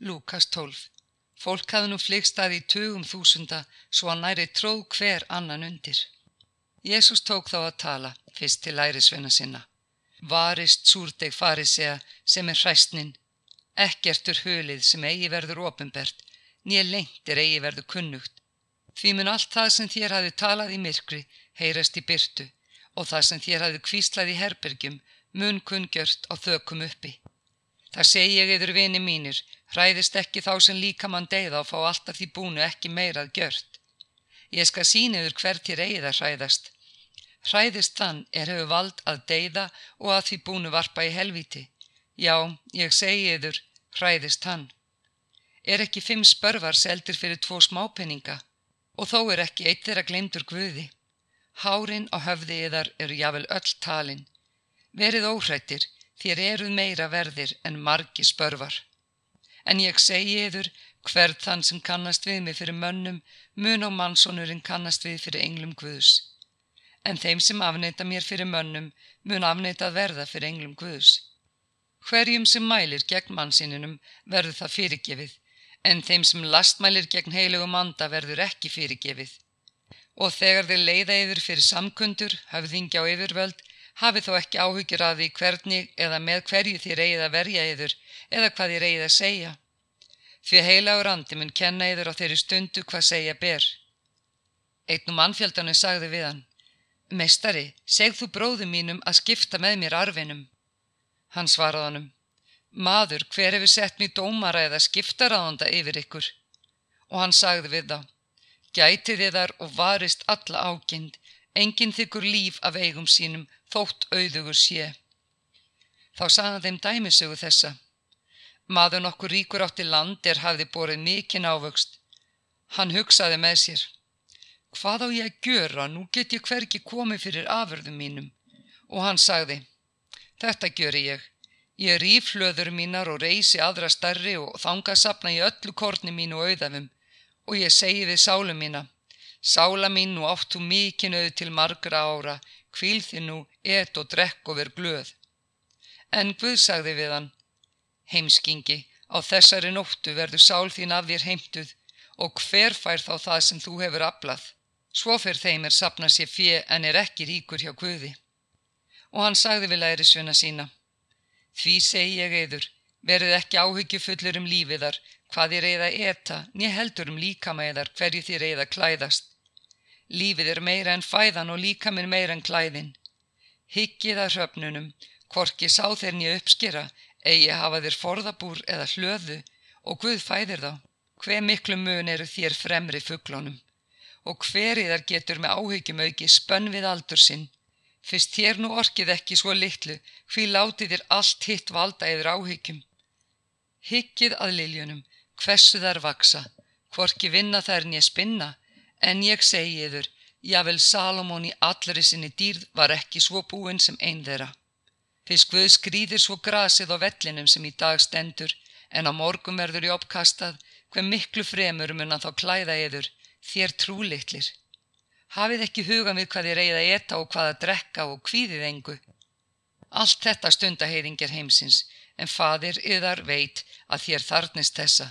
Lúkas 12. Fólk hafði nú flikstað í tugum þúsunda svo að næri tróð hver annan undir. Jésús tók þá að tala, fyrst til lærisveina sinna. Varist súrdeg farið segja sem er hræstnin, ekkertur hulið sem eigi verður ofinbert, nýja lengt er eigi verður kunnugt. Því mun allt það sem þér hafi talað í myrkri heyrast í byrtu og það sem þér hafi kvíslað í herbergjum mun kungjört á þökum uppi. Það segi ég yfir vini mínir, hræðist ekki þá sem líka mann deyða og fá alltaf því búnu ekki meirað gjört. Ég skal sína yfir hvert þér eigið að hræðast. Hræðist þann er hefur vald að deyða og að því búnu varpa í helviti. Já, ég segi yfir, hræðist hann. Er ekki fimm spörvar seldir fyrir tvo smápenninga og þó er ekki eitt þeirra glemdur guði. Hárin á höfði yðar eru jável öll talin. Verið óhrættir, þér eruð meira verðir en margi spörvar. En ég segi yður, hverð þann sem kannast við mig fyrir mönnum, mun og mannsónurinn kannast við fyrir englum Guðs. En þeim sem afneita mér fyrir mönnum, mun afneita verða fyrir englum Guðs. Hverjum sem mælir gegn mannsininum verður það fyrirgefið, en þeim sem lastmælir gegn heilugum anda verður ekki fyrirgefið. Og þegar þeir leiða yfir fyrir samkundur, höfðingja og yfirvöld, Hafið þó ekki áhyggjur að því hvernig eða með hverju þið reyðið að verja yður eða hvað þið reyðið að segja. Því heilagur andi mun kenna yður á þeirri stundu hvað segja ber. Einn um mannfjöldanum sagði við hann, Meistari, segð þú bróðum mínum að skipta með mér arfinum. Hann svaraði honum, Maður, hver hefur sett mér dómara eða skiptaráðanda yfir ykkur? Og hann sagði við þá, Gætið þið þar og varist alla ágind, enginn þykkur líf af eigum sínum þótt auðugur sé. Þá saðan þeim dæmisögu þessa. Maður nokkur ríkur átti land er hafði borið mikinn ávöxt. Hann hugsaði með sér. Hvað á ég að gjöra, nú get ég hverki komið fyrir aförðum mínum. Og hann sagði, þetta gjöri ég. Ég rýf hlöður mínar og reysi aðra starri og þanga sapna í öllu korni mínu auðafum og ég segi við sálu mína, sála mín nú áttu mikinn auð til margra ára, Kvíl þið nú, et og drekk og ver glöð. En Guð sagði við hann, heimskingi, á þessari nóttu verður sál þín af þér heimtuð og hver fær þá það sem þú hefur aflað. Svo fer þeim er sapna sér fjö en er ekki ríkur hjá Guði. Og hann sagði við læri svöna sína, því segi ég eður, verið ekki áhyggjufullur um lífiðar, hvað þið reyða eta, niður heldur um líkamæðar hverju þið reyða klæðast. Lífið er meira en fæðan og líka minn meira en klæðin. Hyggið að hröfnunum, korki sá þeir nýja uppskera, eigi hafa þeir forðabúr eða hlöðu og Guð fæðir þá. Hver miklu mun eru þér fremri fugglónum og hveriðar getur með áhyggjum auki spönn við aldur sinn. Fyrst þér nú orkið ekki svo litlu, hví látið þér allt hitt valda eður áhyggjum. Hyggið að liljunum, hversu þær vaksa, hvorki vinna þær nýja spinna, En ég segi yður, jável Salomón í allri sinni dýrð var ekki svo búinn sem einn þeirra. Fyrst Guð skrýðir svo grasið á vellinum sem í dag stendur, en á morgum verður í uppkastað, hver miklu fremur mun að þá klæða yður, þér trúlittlir. Hafið ekki hugan við hvað þið reyða etta og hvað að drekka og kvíðið engu. Allt þetta stundaheyðingir heimsins, en fadir yðar veit að þér þarnist þessa.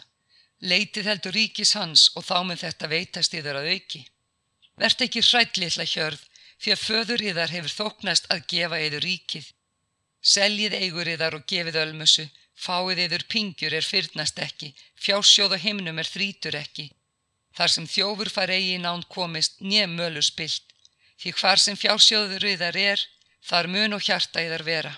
Leitið heldur ríkis hans og þá með þetta veitast yður að auki. Vert ekki hrællitla hjörð að föður yðar hefur þóknast að gefa yður ríkið. Seljið eigur yðar og gefið ölmusu, fáið yður pingjur er fyrnast ekki, fjásjóð og himnum er þrítur ekki. Þar sem þjófur far eigi nánd komist njem mölu spilt, því hvar sem fjásjóður yðar er, þar mun og hjarta yðar vera.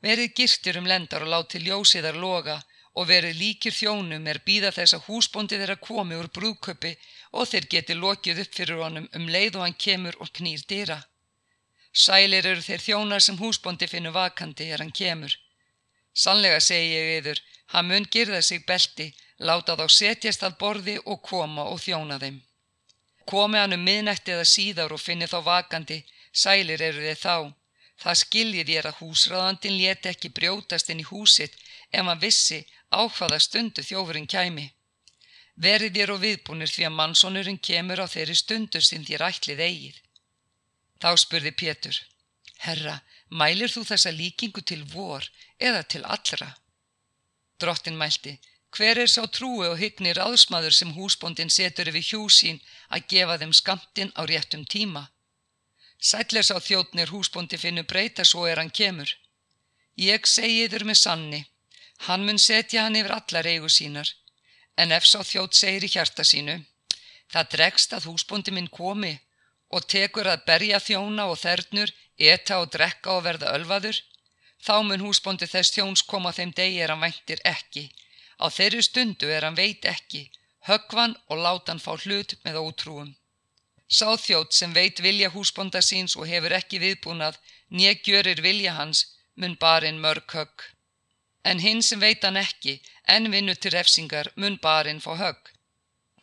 Verið girtir um lendar og láti ljósiðar loga og verið líkir þjónum er býða þess að húsbóndi þeirra komi úr brúðköpi og þeir geti lokið upp fyrir honum um leið og hann kemur og knýr dýra. Sælir eru þeir þjónar sem húsbóndi finnur vakandi er hann kemur. Sannlega segi ég yfir, hann mun girða sig belti, láta þá setjast að borði og koma og þjóna þeim. Komi hann um miðnætti eða síðar og finni þá vakandi, sælir eru þeir þá. Það skiljið ég að húsráðandin leti ekki brjótast inn í húsitt ef hann vissi á hvaða stundu þjófurinn kæmi. Verið þér og viðbúnir því að mannsónurinn kemur á þeirri stundu sem þér ætlið eigið. Þá spurði Pétur, Herra, mælir þú þessa líkingu til vor eða til allra? Drottin mælti, Hver er sá trúi og hyggni ráðsmaður sem húsbóndin setur yfir hjúsín að gefa þeim skamtinn á réttum tíma? Sætler sá þjóttnir húsbóndi finnur breyta svo er hann kemur. Ég segi þur með sanni, hann mun setja hann yfir allar eigu sínar, en ef sá þjótt segir í hjarta sínu, það dregst að húsbóndi minn komi og tekur að berja þjóna og þernur, eta og drekka og verða ölvaður, þá mun húsbóndi þess þjóns koma þeim degi er hann væntir ekki, Á þeirri stundu er hann veit ekki, högvan og láta hann fá hlut með ótrúum. Sáþjótt sem veit vilja húsbonda síns og hefur ekki viðbúnað, négjörir vilja hans, mun barinn mörg högg. En hinn sem veit hann ekki, en vinnu til refsingar, mun barinn fá högg.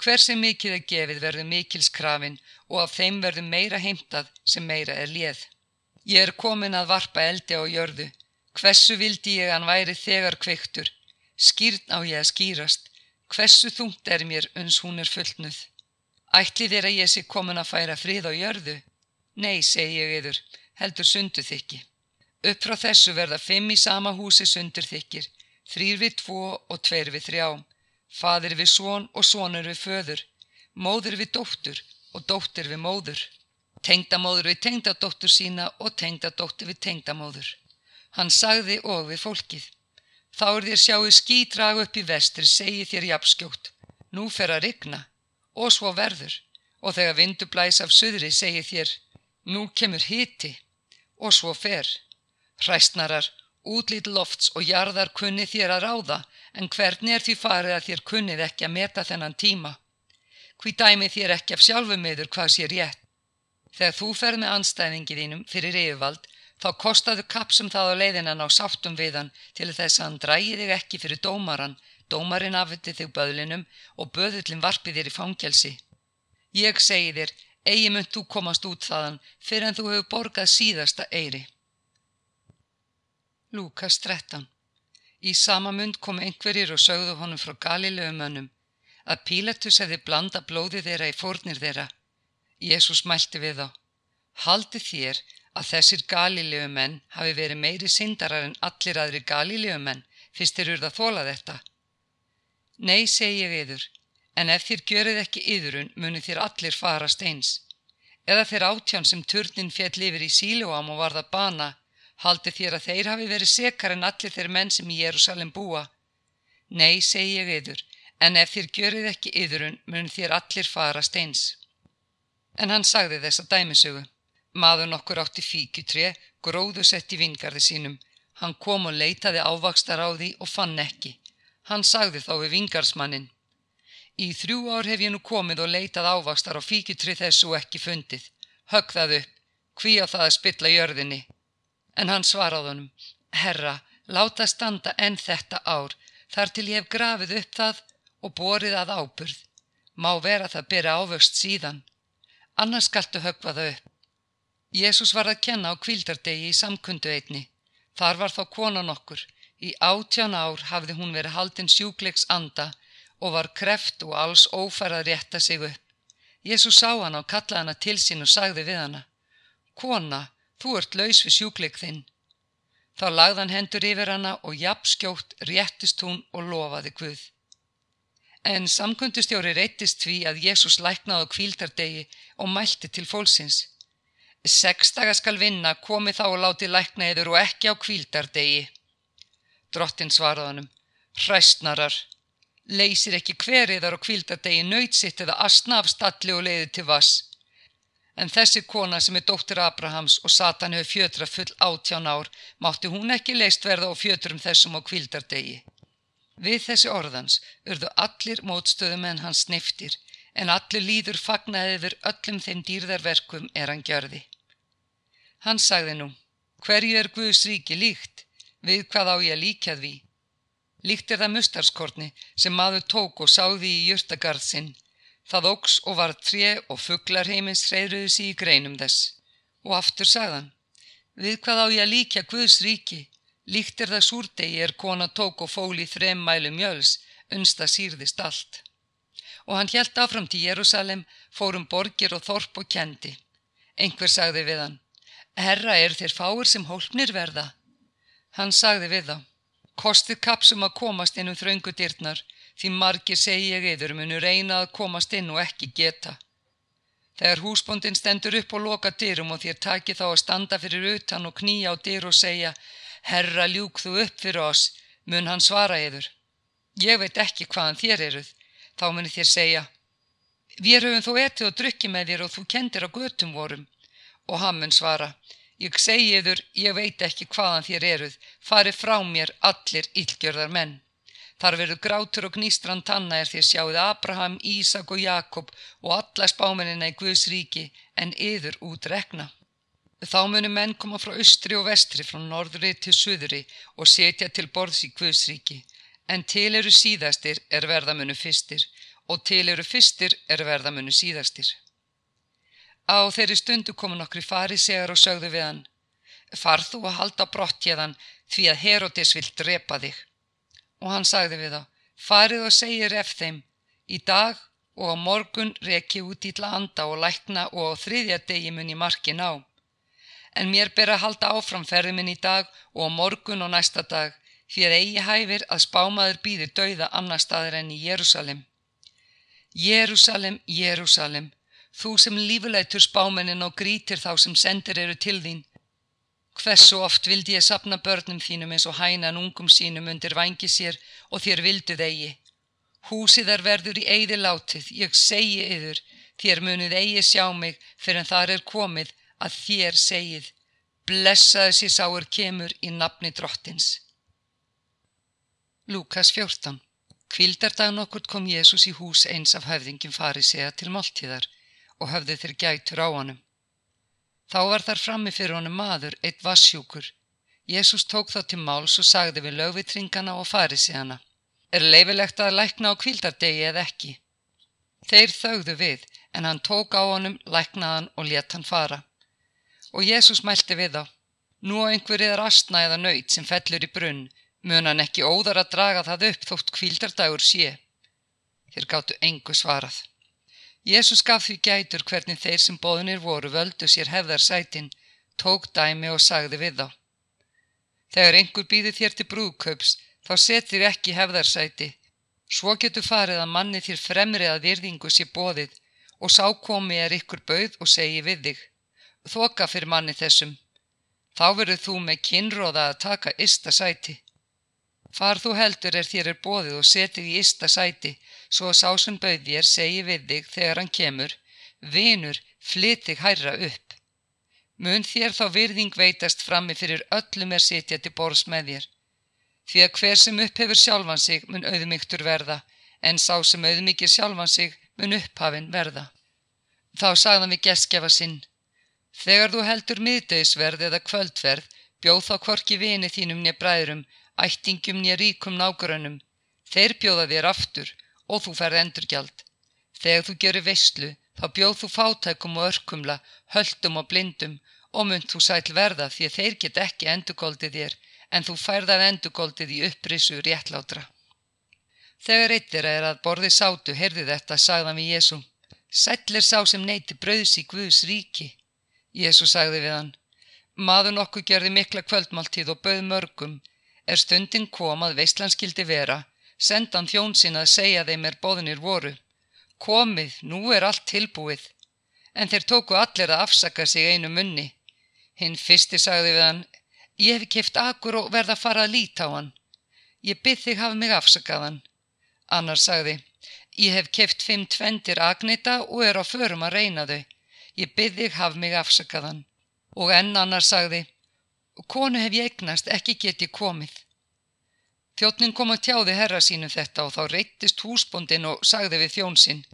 Hver sem mikið er gefið verður mikilskrafin og af þeim verður meira heimtað sem meira er léð. Ég er komin að varpa eldi á jörðu. Hversu vildi ég hann væri þegar kveiktur, Skýrn á ég að skýrast, hversu þungt er mér uns hún er fullnuð. Ætli þér að ég sé komin að færa frið á jörðu? Nei, segi ég yfir, heldur sundu þykki. Upp frá þessu verða fimm í sama húsi sundur þykir, þrýr við tvo og tveir við þrjá, fadir við svon og svonur við föður, móður við dóttur og dóttir við móður, tengdamóður við tengdadóttur sína og tengdadóttir við tengdamóður. Hann sagði og við fólkið, Þá er þér sjáu ský dragu upp í vestri, segi þér jafnskjótt. Nú fer að rigna og svo verður og þegar vindu blæs af söðri segi þér, nú kemur hiti og svo fer. Hræstnarar, útlít lofts og jarðar kunni þér að ráða en hvernig er því farið að þér kunnið ekki að meta þennan tíma? Hví dæmi þér ekki af sjálfu meður hvað sé rétt? Þegar þú ferð með anstæðingi þínum fyrir yfirvald Þá kostaðu kapsum það á leiðinan á sáttum við hann til þess að hann drægi þig ekki fyrir dómaran, dómarin afhyti þig böðlinum og böðullin varpi þér í fangelsi. Ég segi þér, eigi mynd þú komast út þaðan fyrir en þú hefur borgað síðasta eiri. Lúkas 13 Í sama mynd kom einhverjir og sögðu honum frá Galileumönnum að Pílatus hefði blanda blóði þeirra í fórnir þeirra. Jésús mælti við þá. Haldi þér að þessir galileumenn hafi verið meiri syndarar en allir aðri galileumenn fyrst þeir urða þóla þetta. Nei, segi ég yður, en ef þér görið ekki yðurun muni þér allir farast eins. Eða þeir átján sem turnin fjall yfir í síluám og varða bana, haldi þér að þeir hafi verið sekar en allir þeir menn sem í Jérúsalem búa. Nei, segi ég yður, en ef þér görið ekki yðurun muni þér allir farast eins. En hann sagði þessa dæmisögu. Maður nokkur átti fíkutré, gróðusett í vingarði sínum. Hann kom og leitaði ávakstar á því og fann ekki. Hann sagði þá við vingarsmannin. Í þrjú ár hef ég nú komið og leitað ávakstar á fíkutri þessu ekki fundið. Högg það upp, hví á það að spilla jörðinni. En hann svaraði honum, herra, láta standa enn þetta ár, þar til ég hef grafið upp það og borið að áburð. Má vera það byrja ávöxt síðan. Annars skaltu högva það upp. Jésús var að kenna á kvildardegi í samkundu einni. Þar var þá konan okkur. Í átján ár hafði hún verið haldinn sjúkleiks anda og var kreft og alls ófær að rétta sig upp. Jésús sá hana og kallaði hana til sín og sagði við hana Kona, þú ert laus við sjúkleik þinn. Þá lagðan hendur yfir hana og jafnskjótt réttist hún og lofaði Guð. En samkundustjóri reytist því að Jésús læknaði á kvildardegi og mælti til fólksins. Seks daga skal vinna, komi þá og láti lækna yður og ekki á kvíldardegi. Drottin svaraðanum, hræstnarar, leysir ekki hveriðar á kvíldardegi nöytsitt eða asna af stalli og leiði til vass. En þessi kona sem er dóttir Abrahams og Satan hefur fjötra full átján ár, mátti hún ekki leist verða á fjötrum þessum á kvíldardegi. Við þessi orðans urðu allir mótstöðum en hans sniftir, en allir líður fagnaði yfir öllum þeim dýrðarverkum er hann gjörði. Hann sagði nú, hverju er Guðs ríki líkt? Við hvað á ég að líka því? Líkt er það mustarskórni sem maður tók og sáði í jörtagarð sinn. Það ógs og var tré og fugglar heimins hreyruðu sí í greinum þess. Og aftur sagðan, við hvað á ég að líka Guðs ríki? Líkt er það súrdegi er kona tók og fóli þrem mælu mjöls, unsta sírðist allt. Og hann hjælt áfram til Jérúsalem, fórum borgir og þorp og kendi. Einhver sagði við hann, Herra, er þér fáir sem hólpnir verða? Hann sagði við þá, Kostið kapsum að komast inn um þröngu dyrnar, því margir segi ég yður munu reyna að komast inn og ekki geta. Þegar húsbóndin stendur upp og loka dyrum og þér taki þá að standa fyrir utan og knýja á dyr og segja Herra ljúk þú upp fyrir oss, mun hann svara yður. Ég veit ekki hvaðan þér eruð, þá muni þér segja Við höfum þó etið og drukki með þér og þú kendir á götum vorum. Og hann mun svara Ég segi yður, ég veit ekki hvaðan þér eruð, farið frá mér allir illgjörðar menn. Þar verður grátur og gnýstran tanna er þér sjáuð Abraham, Ísak og Jakob og alla spámenina í Guðs ríki en yður út rekna. Þá munum menn koma frá austri og vestri, frá norðri til suðri og setja til borðs í Guðs ríki. En til eru síðastir er verðamunu fyrstir og til eru fyrstir er verðamunu síðastir. Á þeirri stundu komu nokkri farisegar og sögðu við hann Farð þú að halda brott hérðan því að Herodes vil drepa þig. Og hann sagði við þá Farið og segir ef þeim Í dag og á morgun reki út í landa og lækna og á þriðja degi mun í markin á. En mér ber að halda áframferði minn í dag og á morgun og næsta dag því að eigi hæfir að spámaður býðir dauða annar staðir enn í Jérúsalem. Jérúsalem, Jérúsalem, Þú sem lífuleitur spámennin og grítir þá sem sendir eru til þín. Hversu oft vildi ég sapna börnum þínum eins og hænan ungum sínum undir vangi sér og þér vildu þegi. Húsið er verður í eigði látið, ég segi yður, þér munið eigi sjá mig fyrir en þar er komið að þér segið, blessaði sér sáur kemur í nafni drottins. Lukas 14 Kvildardagun okkur kom Jésús í hús eins af höfðingin farið segja til máltíðar og höfðu þeir gætur á honum. Þá var þar frammi fyrir honum maður, eitt vassjúkur. Jésús tók þá til máls og sagði við lögvitringana og farið sig hana. Er leifilegt að lækna á kvildardegi eða ekki? Þeir þauðu við, en hann tók á honum, læknaðan og let hann fara. Og Jésús mælti við þá. Nú á einhverjið er astna eða nöyt sem fellur í brunn, mun hann ekki óðar að draga það upp þótt kvildardagur sé. Þeir gáttu engu svarað. Jésús gaf því gætur hvernig þeir sem bóðinir voru völdu sér hefðarsætin, tók dæmi og sagði við þá. Þegar einhver býði þér til brúðkaups, þá setir ekki hefðarsæti. Svo getur farið að manni þér fremri að virðingu sé bóðið og sá komi er ykkur bauð og segi við þig. Þoka fyrir manni þessum. Þá verður þú með kynróða að taka ysta sæti. Far þú heldur er þér er bóðið og setið í ysta sæti svo sá sem bauð þér segi við þig þegar hann kemur, vinur, flytt þig hærra upp. Mun þér þá virðing veitast frammi fyrir öllum er sitja til borðs með þér. Því að hver sem upphefur sjálfan sig mun auðmygtur verða, en sá sem auðmygir sjálfan sig mun upphafin verða. Þá sagðan við geskjafa sinn. Þegar þú heldur miðdeisverð eða kvöldverð, bjóð þá kvorki vini þínum nýja bræðurum, ættingum nýja ríkum nágrunum. Þeir bjóða þér aftur og þú ferð endurgjald. Þegar þú gerir veistlu þá bjóð þú fátækum og örkumla, höldum og blindum og mynd þú sæl verða því að þeir get ekki endurgóldið þér en þú færðað endurgóldið í upprissu réttlátra. Þegar eittir er að borði sátu, heyrði þetta, sagðan við Jésu. Sætlir sá sem neyti brauðs í Guðs ríki. Jésu sagði við hann. Maður nokkuð gerði mikla kvöldmáltíð og bauð mörgum. Er stundin kom að veistlandskildi vera sendan þjón sinn að segja þeim er bóðinir voru. Komið, nú er allt tilbúið. En þeir tóku allir að afsaka sig einu munni. Hinn fyrsti sagði við hann, ég hef kipt akkur og verða að fara að líta á hann. Ég byrð þig hafa mig afsakaðan. Annar sagði, ég hef kipt fimm tvendir agnita og er á förum að reyna þau. Ég byrð þig hafa mig afsakaðan. Og enn annar sagði, konu hef ég eignast, ekki get ég komið. Þjóttnin kom að tjáði herra sínum þetta og þá reyttist húsbondin og sagði við þjón sinn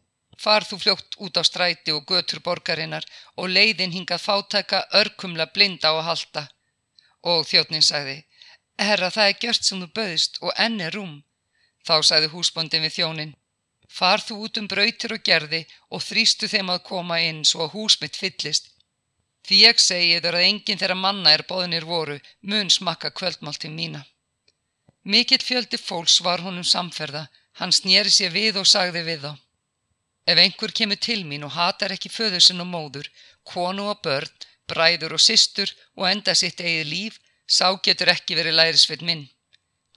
Far þú fljótt út á stræti og götur borgarinnar og leiðin hingað fátæka örkumla blinda á að halda. Og þjóttnin sagði Herra það er gjört sem þú böðist og enn er rúm. Þá sagði húsbondin við þjónin Far þú út um brautir og gerði og þrýstu þeim að koma inn svo að hús mitt fyllist. Því ég segi þar að enginn þeirra manna er bóðinir voru mun smakka kvöldmálti mína. Mikill fjöldi fólks var honum samferða, hann snýri sér við og sagði við þá. Ef einhver kemur til mín og hatar ekki föður sinn og móður, konu og börn, bræður og systur og enda sitt eigið líf, sá getur ekki verið lærisveit minn.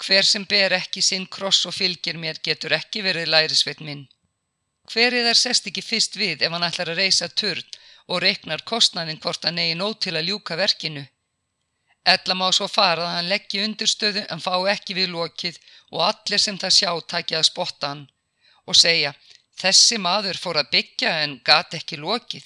Hver sem ber ekki sinn kross og fylgir mér getur ekki verið lærisveit minn. Hverið er sest ekki fyrst við ef hann ætlar að reysa turn og reiknar kostnaðin hvort hann eigi nóg til að ljúka verkinu. Ella má svo fara að hann leggji undirstöðu en fá ekki við lokið og allir sem það sjá takja að spotta hann og segja þessi maður fór að byggja en gat ekki lokið.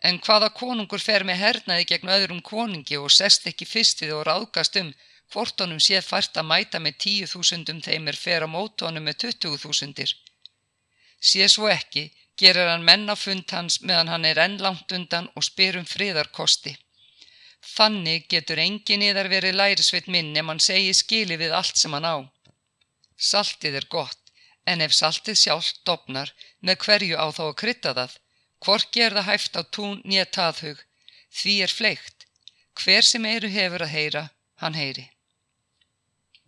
En hvaða konungur fer með hernaði gegn öðrum koningi og sest ekki fyrst við og ráðgast um hvort honum sé fært að mæta með tíu þúsundum þeimir fer á mót honum með tuttugu þúsundir. Sé svo ekki, gerir hann menn á fund hans meðan hann er enn langt undan og spyr um friðarkosti. Þannig getur engin yðar verið lærisveit minn ef hann segi skili við allt sem hann á. Saltið er gott, en ef saltið sjálf dopnar, með hverju á þá að krytta það, hvorki er það hæft á tún nýja taðhug, því er fleikt. Hver sem eru hefur að heyra, hann heyri.